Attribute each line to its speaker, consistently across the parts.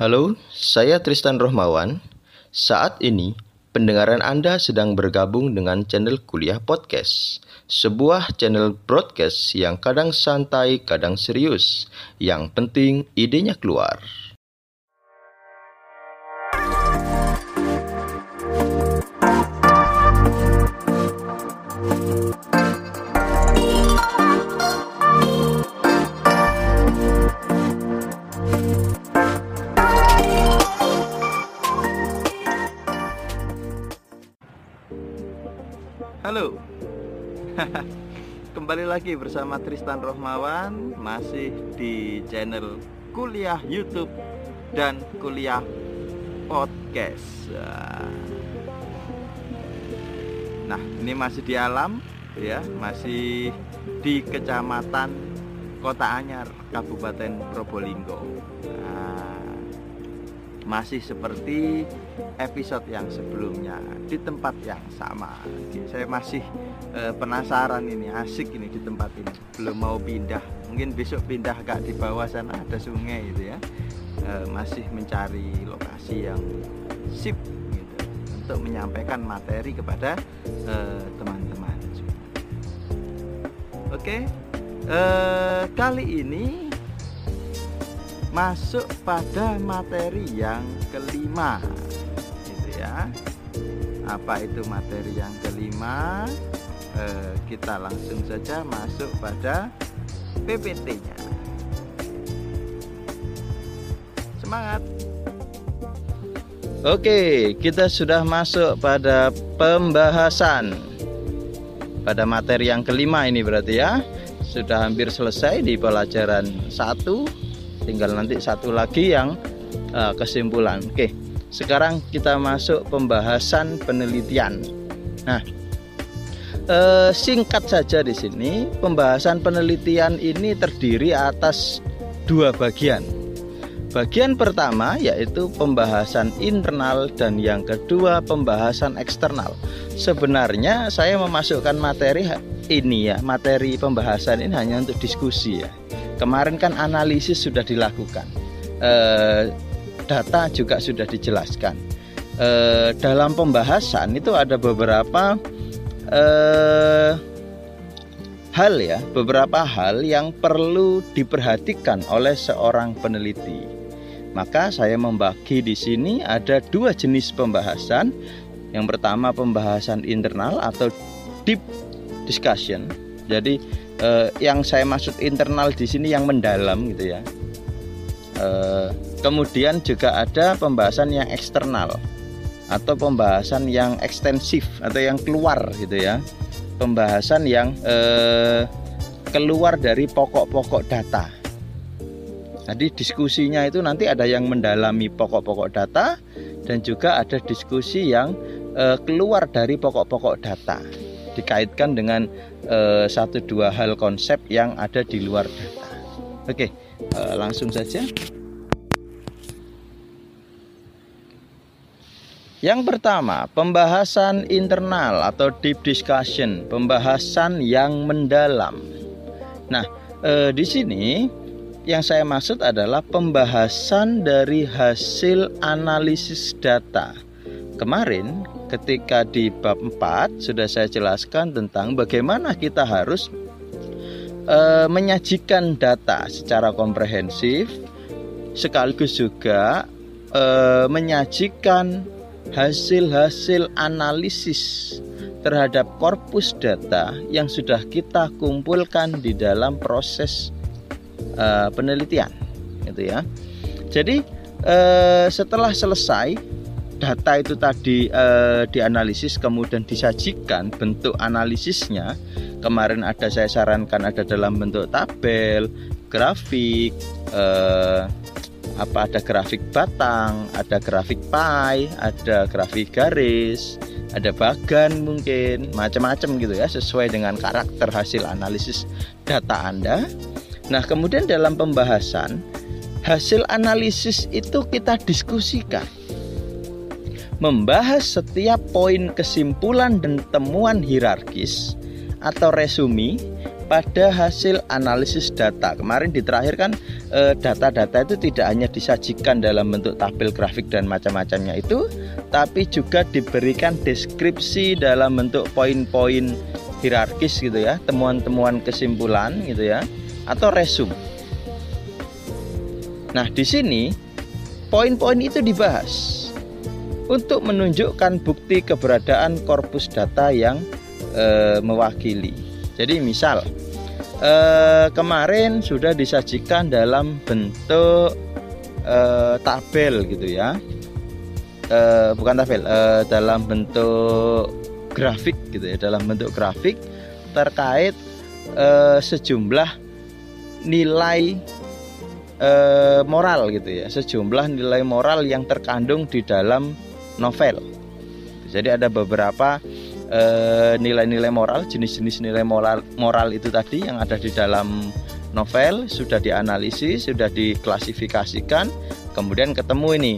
Speaker 1: Halo, saya Tristan Rohmawan. Saat ini, pendengaran Anda sedang bergabung dengan channel Kuliah Podcast, sebuah channel broadcast yang kadang santai, kadang serius. Yang penting, idenya keluar.
Speaker 2: Kembali lagi bersama Tristan Rohmawan Masih di channel Kuliah Youtube Dan Kuliah Podcast. Nah ini masih di alam ya Masih di kecamatan Kota Anyar Kabupaten Probolinggo masih seperti episode yang sebelumnya di tempat yang sama. Saya masih e, penasaran ini, asik ini di tempat ini. Belum mau pindah. Mungkin besok pindah agak di bawah sana ada sungai gitu ya. E, masih mencari lokasi yang sip gitu untuk menyampaikan materi kepada teman-teman. Oke. E, kali ini masuk pada materi yang kelima. Gitu ya. Apa itu materi yang kelima? Eh, kita langsung saja masuk pada PPT nya semangat.
Speaker 1: Oke, kita sudah masuk pada pembahasan. Pada materi yang kelima ini berarti ya. Sudah hampir selesai di pelajaran 1 tinggal nanti satu lagi yang uh, kesimpulan oke sekarang kita masuk pembahasan penelitian nah uh, singkat saja di sini pembahasan penelitian ini terdiri atas dua bagian Bagian pertama yaitu pembahasan internal dan yang kedua pembahasan eksternal. Sebenarnya saya memasukkan materi ini ya, materi pembahasan ini hanya untuk diskusi ya. Kemarin kan analisis sudah dilakukan, e, data juga sudah dijelaskan. E, dalam pembahasan itu ada beberapa e, hal ya, beberapa hal yang perlu diperhatikan oleh seorang peneliti. Maka saya membagi di sini ada dua jenis pembahasan. Yang pertama pembahasan internal atau deep discussion. Jadi eh, yang saya maksud internal di sini yang mendalam gitu ya. Eh, kemudian juga ada pembahasan yang eksternal atau pembahasan yang ekstensif atau yang keluar gitu ya. Pembahasan yang eh, keluar dari pokok-pokok data. Jadi diskusinya itu nanti ada yang mendalami pokok-pokok data dan juga ada diskusi yang eh, keluar dari pokok-pokok data dikaitkan dengan uh, satu dua hal konsep yang ada di luar data. Oke, uh, langsung saja. Yang pertama, pembahasan internal atau deep discussion, pembahasan yang mendalam. Nah, eh, di sini yang saya maksud adalah pembahasan dari hasil analisis data. Kemarin ketika di bab 4 sudah saya jelaskan tentang bagaimana kita harus e, menyajikan data secara komprehensif sekaligus juga e, menyajikan hasil-hasil analisis terhadap korpus data yang sudah kita kumpulkan di dalam proses e, penelitian gitu ya. Jadi setelah selesai data itu tadi eh, dianalisis kemudian disajikan bentuk analisisnya. Kemarin ada saya sarankan ada dalam bentuk tabel grafik eh, apa ada grafik batang ada grafik pie ada grafik garis ada bagan mungkin macam-macam gitu ya sesuai dengan karakter hasil analisis data Anda. Nah kemudian dalam pembahasan hasil analisis itu kita diskusikan membahas setiap poin kesimpulan dan temuan hierarkis atau resumi pada hasil analisis data. Kemarin di terakhir kan eh, data-data itu tidak hanya disajikan dalam bentuk tabel grafik dan macam-macamnya itu, tapi juga diberikan deskripsi dalam bentuk poin-poin hierarkis gitu ya, temuan-temuan kesimpulan gitu ya, atau resume. Nah, di sini poin-poin itu dibahas untuk menunjukkan bukti keberadaan korpus data yang e, mewakili. Jadi misal e, kemarin sudah disajikan dalam bentuk e, tabel gitu ya, e, bukan tabel, e, dalam bentuk grafik gitu ya, dalam bentuk grafik terkait e, sejumlah nilai moral gitu ya, sejumlah nilai moral yang terkandung di dalam novel. Jadi ada beberapa eh, nilai-nilai moral, jenis-jenis nilai moral moral itu tadi yang ada di dalam novel sudah dianalisis, sudah diklasifikasikan, kemudian ketemu ini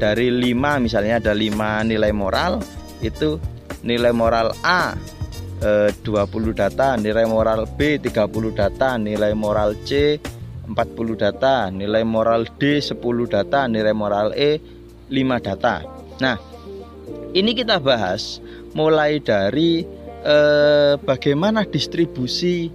Speaker 1: dari lima misalnya ada lima nilai moral itu nilai moral A 20 eh, data, nilai moral B 30 data, nilai moral C 40 data, nilai moral D 10 data, nilai moral E 5 data. Nah, ini kita bahas mulai dari eh, bagaimana distribusi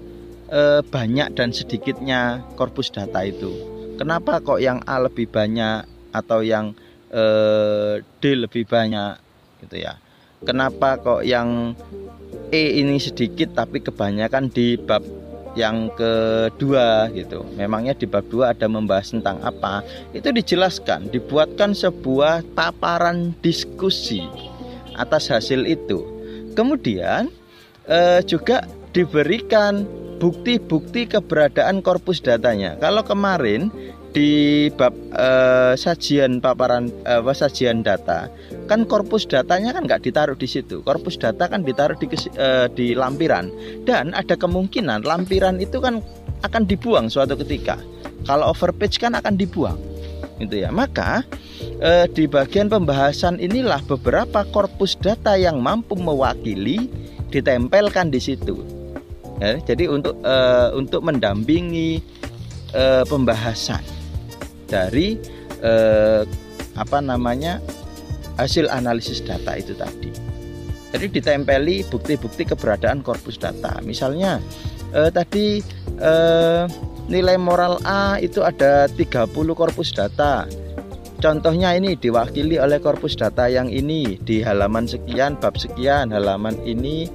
Speaker 1: eh, banyak dan sedikitnya korpus data itu. Kenapa kok yang A lebih banyak atau yang eh, D lebih banyak gitu ya? Kenapa kok yang E ini sedikit tapi kebanyakan di bab yang kedua gitu. Memangnya di bab 2 ada membahas tentang apa? Itu dijelaskan, dibuatkan sebuah taparan diskusi atas hasil itu. Kemudian eh, juga diberikan bukti-bukti keberadaan korpus datanya. Kalau kemarin di bab eh, sajian paparan eh, sajian data. Kan korpus datanya kan nggak ditaruh di situ. Korpus data kan ditaruh di eh, di lampiran. Dan ada kemungkinan lampiran itu kan akan dibuang suatu ketika. Kalau overpage kan akan dibuang gitu ya. Maka eh, di bagian pembahasan inilah beberapa korpus data yang mampu mewakili ditempelkan di situ. Ya, jadi untuk eh, untuk mendampingi eh, pembahasan dari eh, apa namanya hasil analisis data itu tadi. Jadi ditempeli bukti-bukti keberadaan korpus data. Misalnya eh, tadi eh, nilai moral A itu ada 30 korpus data. Contohnya ini diwakili oleh korpus data yang ini di halaman sekian, bab sekian, halaman ini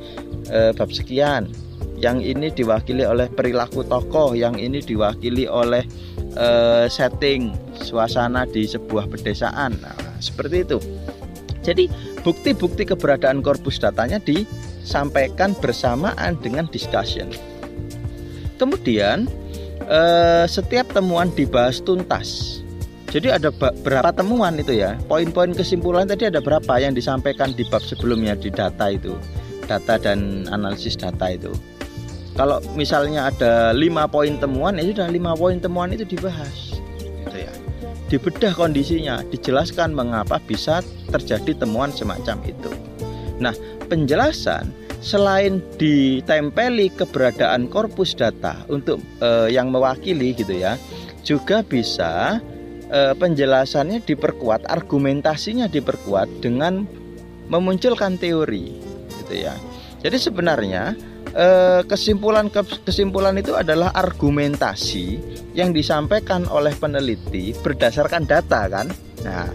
Speaker 1: eh, bab sekian. Yang ini diwakili oleh perilaku tokoh, yang ini diwakili oleh uh, setting suasana di sebuah pedesaan. Nah, seperti itu. Jadi bukti-bukti keberadaan korpus datanya disampaikan bersamaan dengan discussion. Kemudian eh, setiap temuan dibahas tuntas. Jadi ada berapa temuan itu ya? Poin-poin kesimpulan tadi ada berapa yang disampaikan di bab sebelumnya di data itu, data dan analisis data itu kalau misalnya ada lima poin temuan ya sudah lima poin temuan itu dibahas. Gitu ya. Dibedah kondisinya dijelaskan mengapa bisa terjadi temuan semacam itu. Nah penjelasan selain ditempeli keberadaan korpus data untuk eh, yang mewakili gitu ya juga bisa eh, penjelasannya diperkuat argumentasinya diperkuat dengan memunculkan teori gitu ya. Jadi sebenarnya kesimpulan kesimpulan itu adalah argumentasi yang disampaikan oleh peneliti berdasarkan data kan. Nah,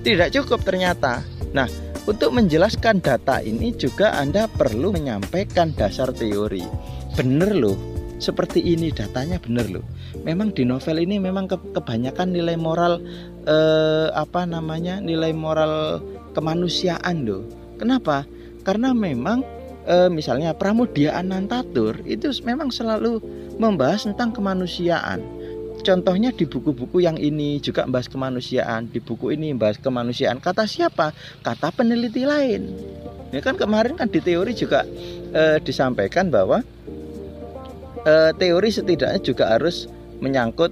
Speaker 1: tidak cukup ternyata. Nah, untuk menjelaskan data ini juga Anda perlu menyampaikan dasar teori. Bener loh, seperti ini datanya bener loh. Memang di novel ini memang ke, kebanyakan nilai moral eh, apa namanya nilai moral kemanusiaan loh. Kenapa? Karena memang e, misalnya Pramudia Anantatur itu memang selalu membahas tentang kemanusiaan. Contohnya di buku-buku yang ini juga membahas kemanusiaan, di buku ini membahas kemanusiaan. Kata siapa? Kata peneliti lain. Ya kan kemarin kan di teori juga e, disampaikan bahwa e, teori setidaknya juga harus menyangkut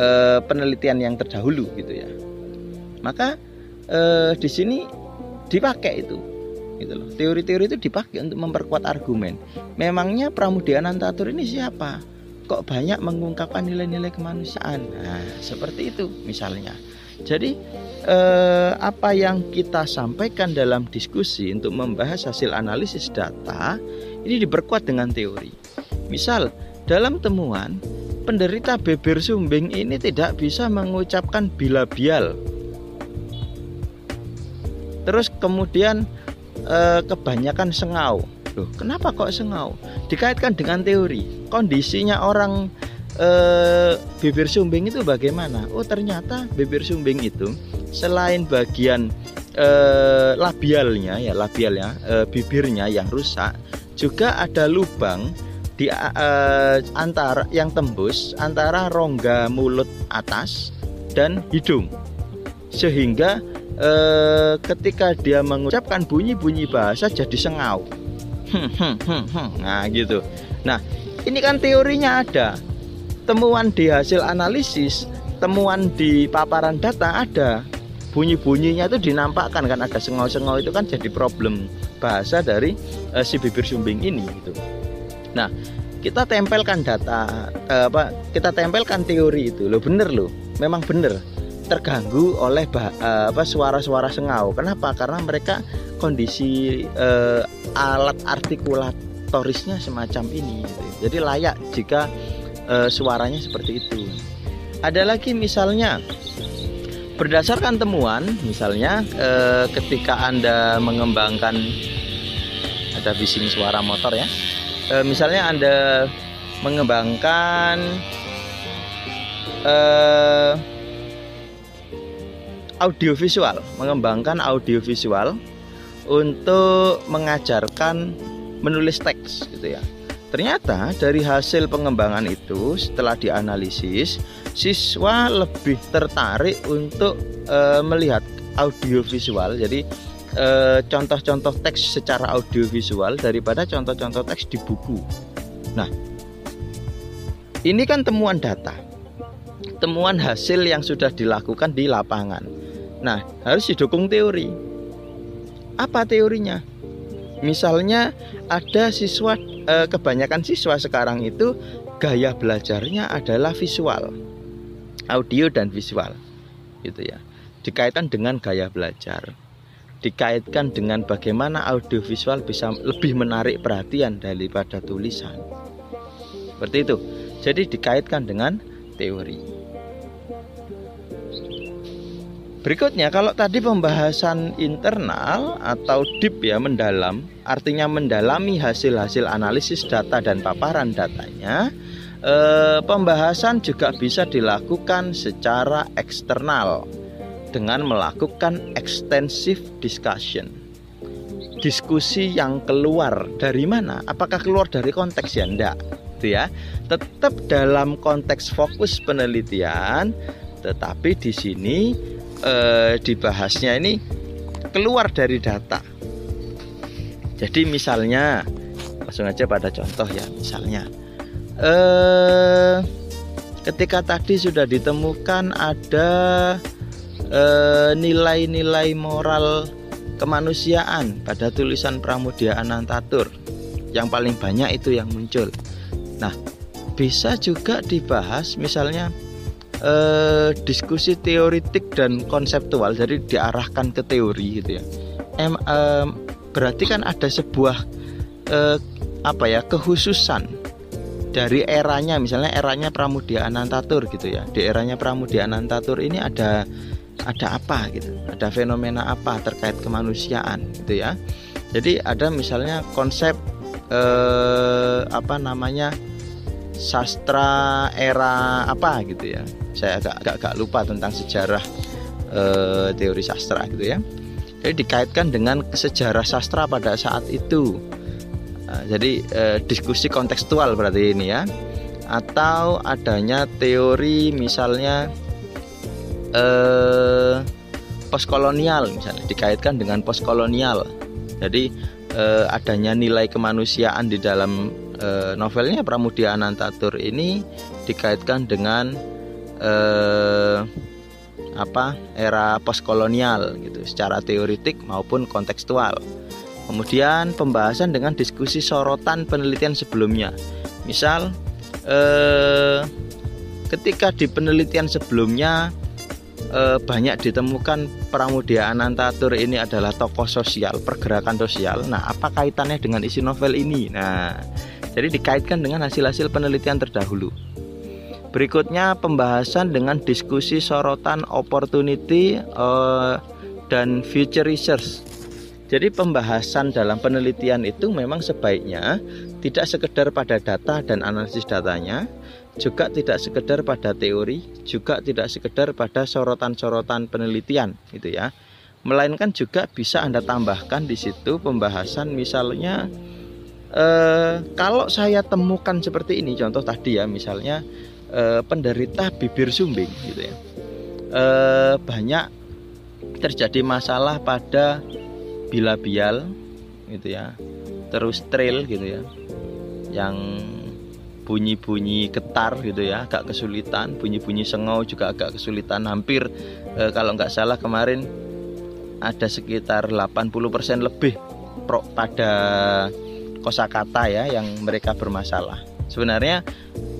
Speaker 1: e, penelitian yang terdahulu gitu ya. Maka e, di sini dipakai itu gitu loh. Teori-teori itu dipakai untuk memperkuat argumen. Memangnya Pramudia Anantatur ini siapa? Kok banyak mengungkapkan nilai-nilai kemanusiaan? Nah, seperti itu misalnya. Jadi eh, apa yang kita sampaikan dalam diskusi untuk membahas hasil analisis data ini diperkuat dengan teori. Misal dalam temuan penderita beber sumbing ini tidak bisa mengucapkan bilabial. Terus kemudian eh, kebanyakan sengau. Loh, kenapa kok sengau? Dikaitkan dengan teori. Kondisinya orang eh, bibir sumbing itu bagaimana? Oh, ternyata bibir sumbing itu selain bagian eh, labialnya ya, labialnya, eh, bibirnya yang rusak, juga ada lubang di uh, antara yang tembus antara rongga mulut atas dan hidung sehingga uh, ketika dia mengucapkan bunyi-bunyi bahasa jadi sengau. Nah gitu. Nah ini kan teorinya ada. Temuan di hasil analisis temuan di paparan data ada. Bunyi-bunyinya itu dinampakkan kan ada sengau-sengau itu kan jadi problem bahasa dari uh, si bibir sumbing ini gitu. Nah, kita tempelkan data eh, apa? Kita tempelkan teori itu. Lo bener lo, memang bener terganggu oleh bah, eh, apa suara-suara sengau. Kenapa? Karena mereka kondisi eh, alat artikulatorisnya semacam ini. Gitu. Jadi layak jika eh, suaranya seperti itu. Ada lagi misalnya berdasarkan temuan, misalnya eh, ketika anda mengembangkan ada bising suara motor ya e, misalnya Anda mengembangkan e, audiovisual, mengembangkan audiovisual untuk mengajarkan menulis teks gitu ya. Ternyata dari hasil pengembangan itu setelah dianalisis, siswa lebih tertarik untuk e, melihat audiovisual. Jadi Eh, contoh-contoh teks secara audiovisual daripada contoh-contoh teks di buku. Nah, ini kan temuan data, temuan hasil yang sudah dilakukan di lapangan. Nah, harus didukung teori. Apa teorinya? Misalnya ada siswa eh, kebanyakan siswa sekarang itu gaya belajarnya adalah visual, audio dan visual, gitu ya. Dikaitkan dengan gaya belajar dikaitkan dengan bagaimana audiovisual bisa lebih menarik perhatian daripada tulisan. Seperti itu. Jadi dikaitkan dengan teori. Berikutnya kalau tadi pembahasan internal atau deep ya mendalam, artinya mendalami hasil-hasil analisis data dan paparan datanya, eh, pembahasan juga bisa dilakukan secara eksternal dengan melakukan extensive discussion. Diskusi yang keluar dari mana? Apakah keluar dari konteks ya? Enggak, gitu ya. Tetap dalam konteks fokus penelitian, tetapi di sini eh, dibahasnya ini keluar dari data. Jadi misalnya langsung aja pada contoh ya, misalnya eh ketika tadi sudah ditemukan ada Eh, nilai-nilai moral kemanusiaan pada tulisan Pramudia Anantatur yang paling banyak itu yang muncul. Nah, bisa juga dibahas misalnya eh, diskusi teoritik dan konseptual, jadi diarahkan ke teori gitu ya. Em, eh, berarti kan ada sebuah eh, apa ya kekhususan dari eranya misalnya eranya Pramudia Anantatur gitu ya. Di eranya Pramudia Anantatur ini ada ada apa gitu ada fenomena apa terkait kemanusiaan gitu ya. Jadi ada misalnya konsep eh, apa namanya sastra era apa gitu ya saya agak agak, agak lupa tentang sejarah eh, teori sastra gitu ya. Jadi dikaitkan dengan sejarah sastra pada saat itu. Nah, jadi eh, diskusi kontekstual berarti ini ya. Atau adanya teori misalnya eh, postkolonial misalnya dikaitkan dengan postkolonial. Jadi eh, adanya nilai kemanusiaan di dalam eh, novelnya Pramudia Anantatur ini dikaitkan dengan eh, apa era postkolonial gitu secara teoritik maupun kontekstual. Kemudian pembahasan dengan diskusi sorotan penelitian sebelumnya. Misal eh, ketika di penelitian sebelumnya eh, banyak ditemukan Pramudia Anantatur ini adalah tokoh sosial, pergerakan sosial. Nah, apa kaitannya dengan isi novel ini? Nah, jadi dikaitkan dengan hasil-hasil penelitian terdahulu. Berikutnya pembahasan dengan diskusi sorotan opportunity uh, dan future research. Jadi pembahasan dalam penelitian itu memang sebaiknya tidak sekedar pada data dan analisis datanya, juga tidak sekedar pada teori, juga tidak sekedar pada sorotan-sorotan penelitian gitu ya. Melainkan juga bisa Anda tambahkan di situ pembahasan misalnya eh, kalau saya temukan seperti ini contoh tadi ya misalnya eh, penderita bibir sumbing gitu ya. Eh, banyak terjadi masalah pada bilabial gitu ya. Terus trail gitu ya. Yang bunyi-bunyi getar gitu ya agak kesulitan. Bunyi-bunyi sengau juga agak kesulitan. Hampir eh, kalau nggak salah kemarin ada sekitar 80% lebih pro pada kosakata ya yang mereka bermasalah sebenarnya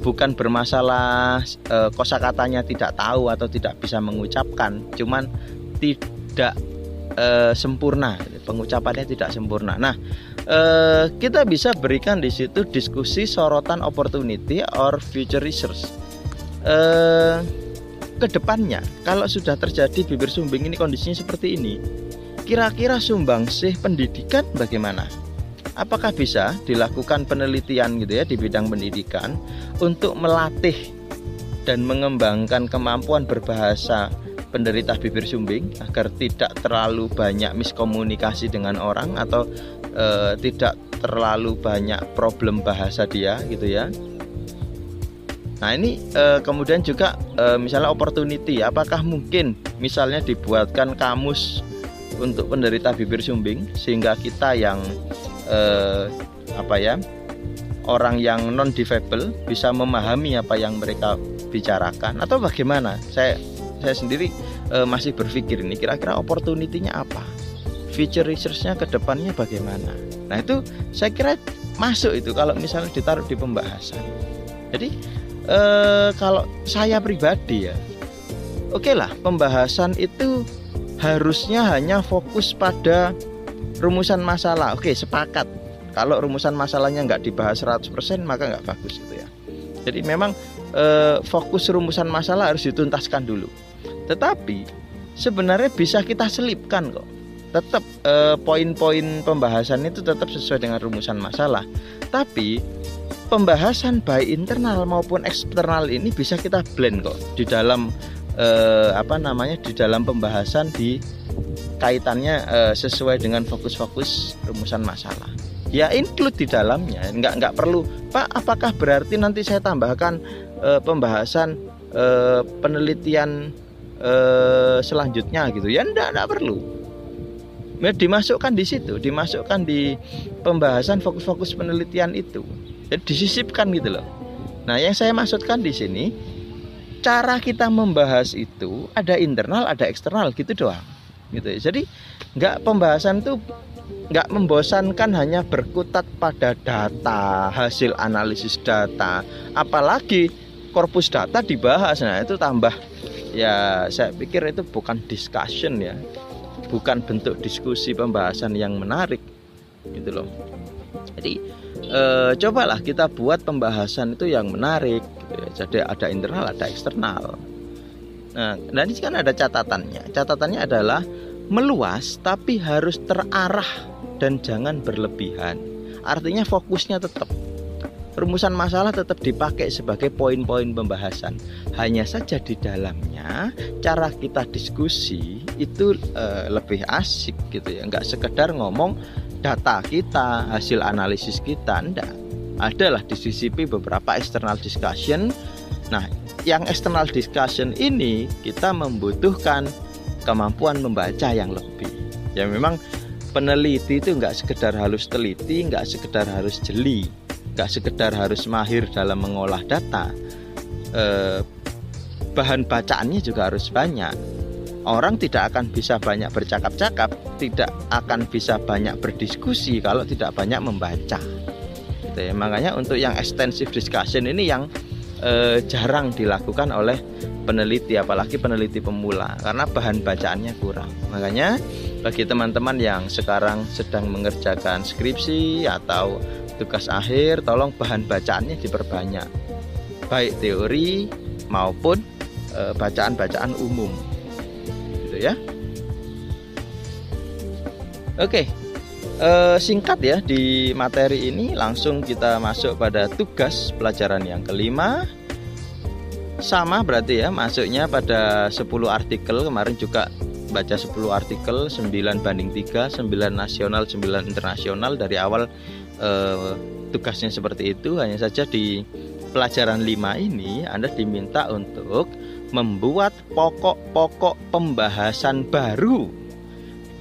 Speaker 1: bukan bermasalah e, kosakatanya tidak tahu atau tidak bisa mengucapkan, cuman tidak e, sempurna, pengucapannya tidak sempurna. Nah, e, kita bisa berikan di situ diskusi sorotan opportunity or future research. E, ke depannya, kalau sudah terjadi bibir sumbing ini kondisinya seperti ini, kira-kira sumbang sih pendidikan bagaimana? Apakah bisa dilakukan penelitian gitu ya di bidang pendidikan untuk melatih dan mengembangkan kemampuan berbahasa penderita bibir sumbing agar tidak terlalu banyak miskomunikasi dengan orang atau e, tidak terlalu banyak problem bahasa dia gitu ya. Nah ini e, kemudian juga e, misalnya opportunity, apakah mungkin misalnya dibuatkan kamus untuk penderita bibir sumbing sehingga kita yang eh, apa ya orang yang non difabel bisa memahami apa yang mereka bicarakan? Atau bagaimana? Saya saya sendiri eh, masih berpikir ini kira-kira opportunity-nya apa? Feature research-nya ke depannya bagaimana? Nah itu saya kira masuk itu kalau misalnya ditaruh di pembahasan. Jadi eh, kalau saya pribadi ya oke okay lah pembahasan itu harusnya hanya fokus pada rumusan masalah oke sepakat. Kalau rumusan masalahnya nggak dibahas 100% maka nggak bagus itu ya. Jadi memang e, fokus rumusan masalah harus dituntaskan dulu. Tetapi sebenarnya bisa kita selipkan kok. Tetap e, poin-poin pembahasan itu tetap sesuai dengan rumusan masalah. Tapi pembahasan baik internal maupun eksternal ini bisa kita blend kok di dalam e, apa namanya di dalam pembahasan di kaitannya uh, sesuai dengan fokus-fokus rumusan masalah. Ya include di dalamnya. Nggak nggak perlu. Pak apakah berarti nanti saya tambahkan uh, pembahasan uh, penelitian uh, selanjutnya gitu? Ya enggak enggak perlu. Ya, dimasukkan di situ. Dimasukkan di pembahasan fokus-fokus penelitian itu. Jadi disisipkan gitu loh. Nah yang saya maksudkan di sini cara kita membahas itu ada internal ada eksternal gitu doang gitu ya. Jadi nggak pembahasan itu nggak membosankan hanya berkutat pada data, hasil analisis data, apalagi korpus data dibahas. Nah, itu tambah ya saya pikir itu bukan discussion ya. Bukan bentuk diskusi pembahasan yang menarik gitu loh. Jadi eh, cobalah kita buat pembahasan itu yang menarik. Gitu ya. Jadi ada internal, ada eksternal. Nah, ini kan ada catatannya. Catatannya adalah meluas tapi harus terarah dan jangan berlebihan. Artinya fokusnya tetap rumusan masalah tetap dipakai sebagai poin-poin pembahasan. Hanya saja di dalamnya cara kita diskusi itu e, lebih asik gitu ya. Enggak sekedar ngomong data kita, hasil analisis kita, enggak. Adalah disisipi beberapa external discussion. Nah, yang external discussion ini kita membutuhkan kemampuan membaca yang lebih ya memang peneliti itu nggak sekedar harus teliti nggak sekedar harus jeli nggak sekedar harus mahir dalam mengolah data eh, bahan bacaannya juga harus banyak orang tidak akan bisa banyak bercakap-cakap, tidak akan bisa banyak berdiskusi kalau tidak banyak membaca. Gitu ya. Makanya untuk yang extensive discussion ini yang eh, jarang dilakukan oleh peneliti, apalagi peneliti pemula, karena bahan bacaannya kurang. Makanya bagi teman-teman yang sekarang sedang mengerjakan skripsi atau tugas akhir, tolong bahan bacaannya diperbanyak, baik teori maupun eh, bacaan-bacaan umum ya. Oke, eh, singkat ya di materi ini langsung kita masuk pada tugas pelajaran yang kelima. Sama berarti ya, masuknya pada 10 artikel. Kemarin juga baca 10 artikel 9 banding 3 9 nasional 9 internasional. Dari awal eh, tugasnya seperti itu. Hanya saja di pelajaran 5 ini Anda diminta untuk membuat pokok-pokok pembahasan baru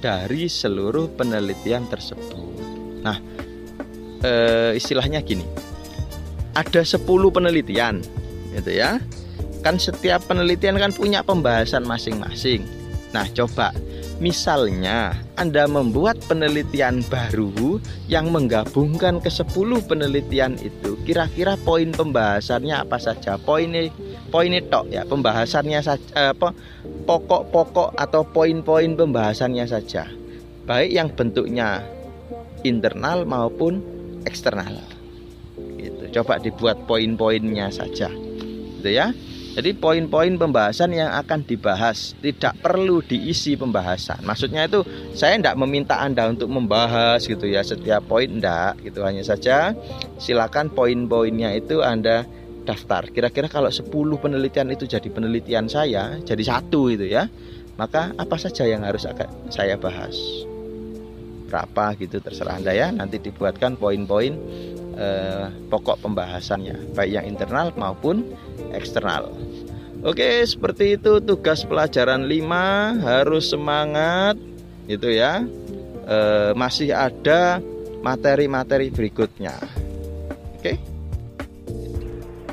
Speaker 1: dari seluruh penelitian tersebut. Nah, e, istilahnya gini. Ada 10 penelitian, gitu ya. Kan setiap penelitian kan punya pembahasan masing-masing. Nah, coba Misalnya, Anda membuat penelitian baru yang menggabungkan ke 10 penelitian itu, kira-kira poin pembahasannya apa saja? Poinnya poin tok ya, pembahasannya saja eh, apa pokok-pokok atau poin-poin pembahasannya saja. Baik yang bentuknya internal maupun eksternal. Gitu. Coba dibuat poin-poinnya saja. Gitu ya. Jadi poin-poin pembahasan yang akan dibahas tidak perlu diisi pembahasan. Maksudnya itu saya tidak meminta Anda untuk membahas gitu ya setiap poin tidak gitu hanya saja silakan poin-poinnya itu Anda daftar. Kira-kira kalau 10 penelitian itu jadi penelitian saya, jadi satu itu ya. Maka apa saja yang harus saya bahas? Berapa gitu terserah Anda ya. Nanti dibuatkan poin-poin eh, pokok pembahasannya, baik yang internal maupun eksternal. Oke, seperti itu tugas pelajaran 5 harus semangat gitu ya. E, masih ada materi-materi berikutnya. Oke.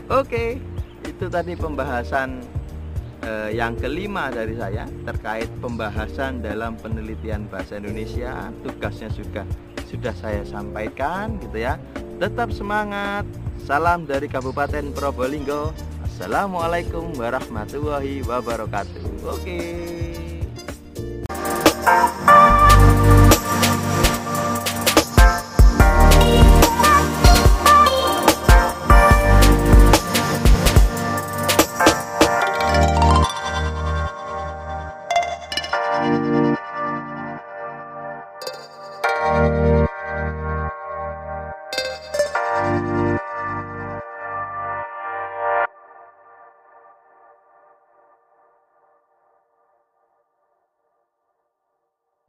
Speaker 2: Oke, itu tadi pembahasan e, yang kelima dari saya terkait pembahasan dalam penelitian bahasa Indonesia. Tugasnya sudah sudah saya sampaikan gitu ya. Tetap semangat. Salam dari Kabupaten Probolinggo. Assalamualaikum warahmatullahi wabarakatuh. Oke.